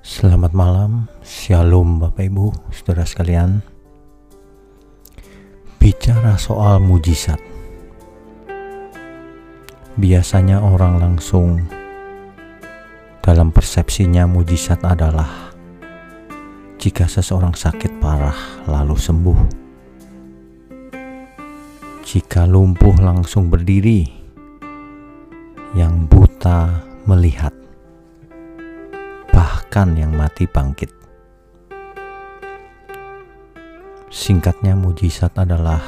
Selamat malam, Shalom Bapak Ibu, Saudara sekalian. Bicara soal mujizat. Biasanya orang langsung dalam persepsinya mujizat adalah jika seseorang sakit parah lalu sembuh. Jika lumpuh langsung berdiri, yang buta melihat bahkan yang mati bangkit. Singkatnya, mujizat adalah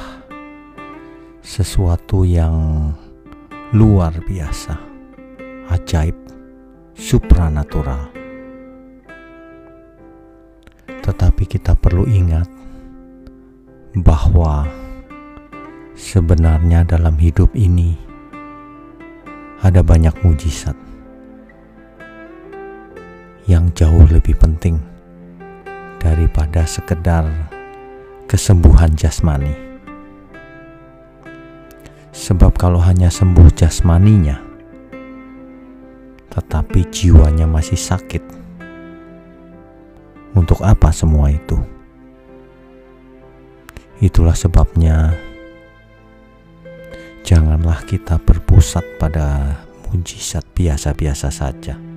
sesuatu yang luar biasa, ajaib, supranatural. Tetapi kita perlu ingat bahwa sebenarnya dalam hidup ini ada banyak mujizat yang jauh lebih penting daripada sekedar kesembuhan jasmani. Sebab kalau hanya sembuh jasmaninya, tetapi jiwanya masih sakit, untuk apa semua itu? Itulah sebabnya janganlah kita berpusat pada mujizat biasa-biasa saja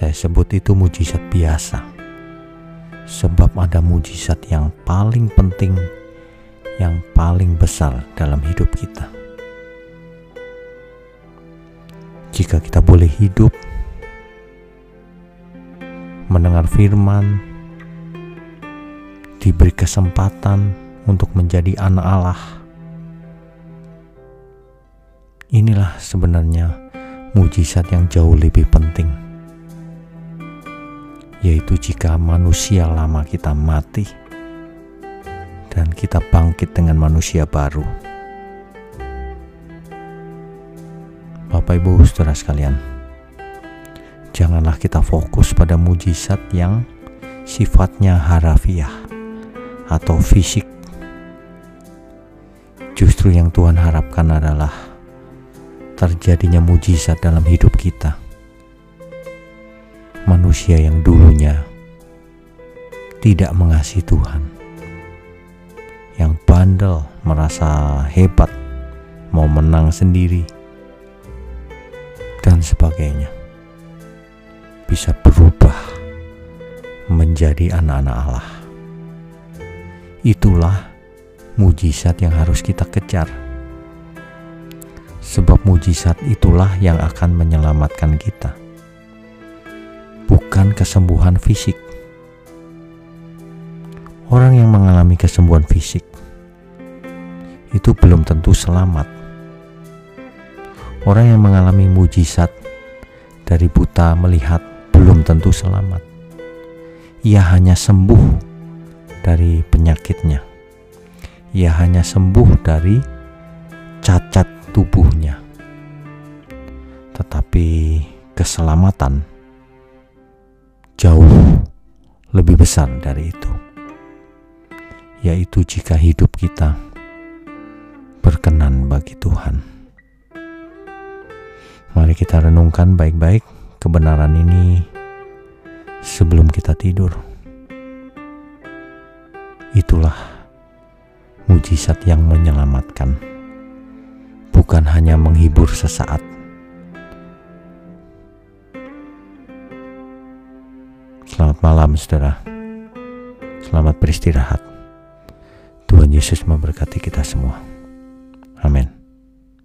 saya sebut itu mujizat biasa. Sebab ada mujizat yang paling penting, yang paling besar dalam hidup kita. Jika kita boleh hidup, mendengar firman, diberi kesempatan untuk menjadi anak Allah, inilah sebenarnya mujizat yang jauh lebih penting yaitu jika manusia lama kita mati dan kita bangkit dengan manusia baru. Bapak Ibu Saudara sekalian, janganlah kita fokus pada mujizat yang sifatnya harafiah atau fisik. Justru yang Tuhan harapkan adalah terjadinya mujizat dalam hidup kita manusia yang dulunya tidak mengasihi Tuhan, yang bandel, merasa hebat, mau menang sendiri, dan sebagainya, bisa berubah menjadi anak-anak Allah. Itulah mujizat yang harus kita kejar, sebab mujizat itulah yang akan menyelamatkan kita bukan kesembuhan fisik. Orang yang mengalami kesembuhan fisik itu belum tentu selamat. Orang yang mengalami mujizat dari buta melihat belum tentu selamat. Ia hanya sembuh dari penyakitnya. Ia hanya sembuh dari cacat tubuhnya. Tetapi keselamatan jauh lebih besar dari itu, yaitu jika hidup kita berkenan bagi Tuhan. Mari kita renungkan baik-baik kebenaran ini sebelum kita tidur. Itulah mujizat yang menyelamatkan, bukan hanya menghibur sesaat malam saudara. Selamat beristirahat. Tuhan Yesus memberkati kita semua. Amin